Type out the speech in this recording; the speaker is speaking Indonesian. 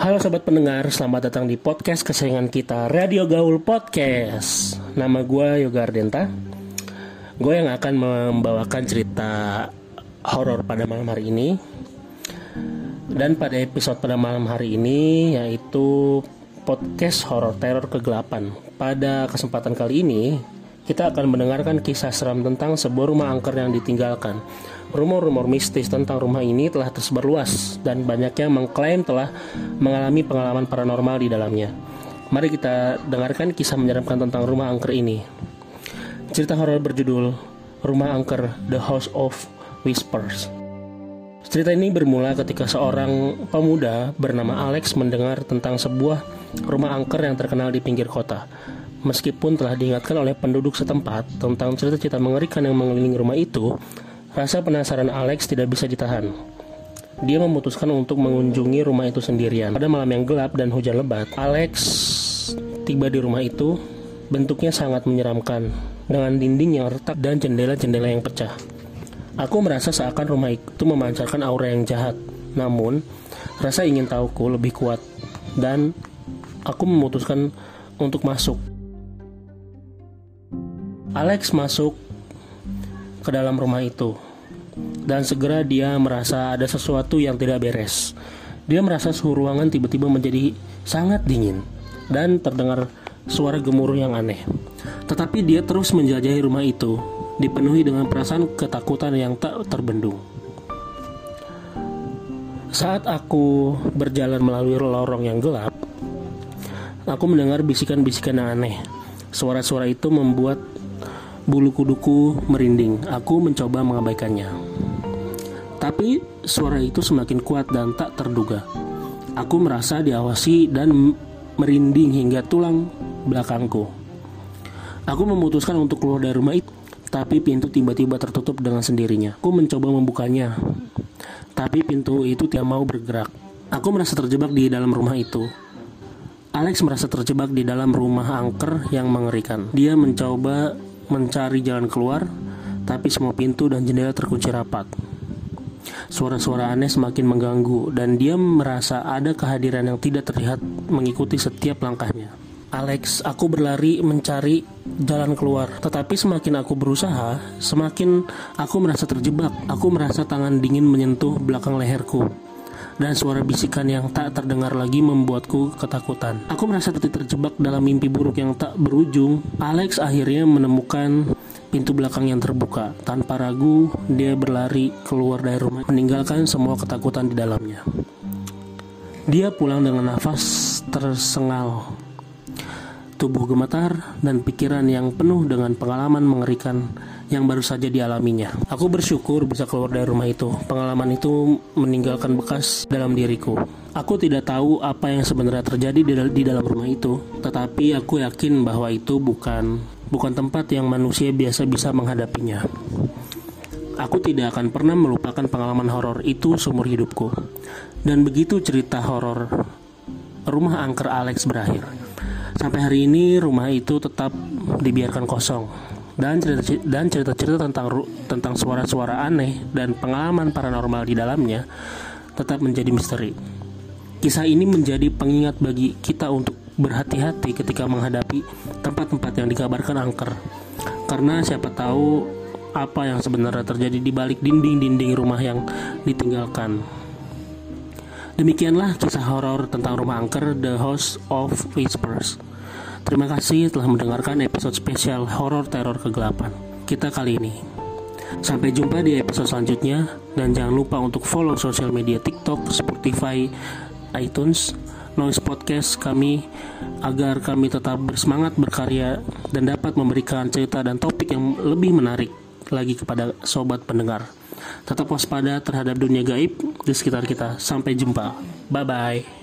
Halo sobat pendengar, selamat datang di podcast kesayangan kita Radio Gaul Podcast. Nama gue Yoga Ardenta. Gue yang akan membawakan cerita horor pada malam hari ini. Dan pada episode pada malam hari ini yaitu podcast horor teror kegelapan. Pada kesempatan kali ini kita akan mendengarkan kisah seram tentang sebuah rumah angker yang ditinggalkan. Rumor-rumor mistis tentang rumah ini telah tersebar luas dan banyaknya mengklaim telah mengalami pengalaman paranormal di dalamnya. Mari kita dengarkan kisah menyeramkan tentang rumah angker ini. Cerita horor berjudul Rumah Angker The House of Whispers. Cerita ini bermula ketika seorang pemuda bernama Alex mendengar tentang sebuah rumah angker yang terkenal di pinggir kota. Meskipun telah diingatkan oleh penduduk setempat tentang cerita-cerita mengerikan yang mengelilingi rumah itu, rasa penasaran Alex tidak bisa ditahan. Dia memutuskan untuk mengunjungi rumah itu sendirian. Pada malam yang gelap dan hujan lebat, Alex tiba di rumah itu. Bentuknya sangat menyeramkan, dengan dinding yang retak dan jendela-jendela yang pecah. Aku merasa seakan rumah itu memancarkan aura yang jahat. Namun, rasa ingin tahuku lebih kuat, dan aku memutuskan untuk masuk. Alex masuk ke dalam rumah itu dan segera dia merasa ada sesuatu yang tidak beres. Dia merasa suhu ruangan tiba-tiba menjadi sangat dingin dan terdengar suara gemuruh yang aneh. Tetapi dia terus menjelajahi rumah itu, dipenuhi dengan perasaan ketakutan yang tak terbendung. Saat aku berjalan melalui lorong yang gelap, aku mendengar bisikan-bisikan yang aneh. Suara-suara itu membuat Bulu kuduku merinding. Aku mencoba mengabaikannya. Tapi suara itu semakin kuat dan tak terduga. Aku merasa diawasi dan merinding hingga tulang belakangku. Aku memutuskan untuk keluar dari rumah itu, tapi pintu tiba-tiba tertutup dengan sendirinya. Aku mencoba membukanya, tapi pintu itu tidak mau bergerak. Aku merasa terjebak di dalam rumah itu. Alex merasa terjebak di dalam rumah angker yang mengerikan. Dia mencoba mencari jalan keluar, tapi semua pintu dan jendela terkunci rapat. Suara-suara aneh semakin mengganggu, dan dia merasa ada kehadiran yang tidak terlihat mengikuti setiap langkahnya. Alex, aku berlari mencari jalan keluar. Tetapi semakin aku berusaha, semakin aku merasa terjebak. Aku merasa tangan dingin menyentuh belakang leherku dan suara bisikan yang tak terdengar lagi membuatku ketakutan. Aku merasa seperti terjebak dalam mimpi buruk yang tak berujung. Alex akhirnya menemukan pintu belakang yang terbuka. Tanpa ragu, dia berlari keluar dari rumah, meninggalkan semua ketakutan di dalamnya. Dia pulang dengan nafas tersengal, tubuh gemetar, dan pikiran yang penuh dengan pengalaman mengerikan yang baru saja dialaminya. Aku bersyukur bisa keluar dari rumah itu. Pengalaman itu meninggalkan bekas dalam diriku. Aku tidak tahu apa yang sebenarnya terjadi di, dalam rumah itu, tetapi aku yakin bahwa itu bukan bukan tempat yang manusia biasa bisa menghadapinya. Aku tidak akan pernah melupakan pengalaman horor itu seumur hidupku. Dan begitu cerita horor rumah angker Alex berakhir. Sampai hari ini rumah itu tetap dibiarkan kosong dan cerita dan cerita-cerita tentang tentang suara-suara aneh dan pengalaman paranormal di dalamnya tetap menjadi misteri. Kisah ini menjadi pengingat bagi kita untuk berhati-hati ketika menghadapi tempat-tempat yang dikabarkan angker. Karena siapa tahu apa yang sebenarnya terjadi di balik dinding-dinding rumah yang ditinggalkan. Demikianlah kisah horor tentang rumah angker The House of Whispers. Terima kasih telah mendengarkan episode spesial horor teror kegelapan kita kali ini. Sampai jumpa di episode selanjutnya dan jangan lupa untuk follow sosial media TikTok, Spotify, iTunes, Noise Podcast kami agar kami tetap bersemangat berkarya dan dapat memberikan cerita dan topik yang lebih menarik lagi kepada sobat pendengar. Tetap waspada terhadap dunia gaib di sekitar kita. Sampai jumpa. Bye bye.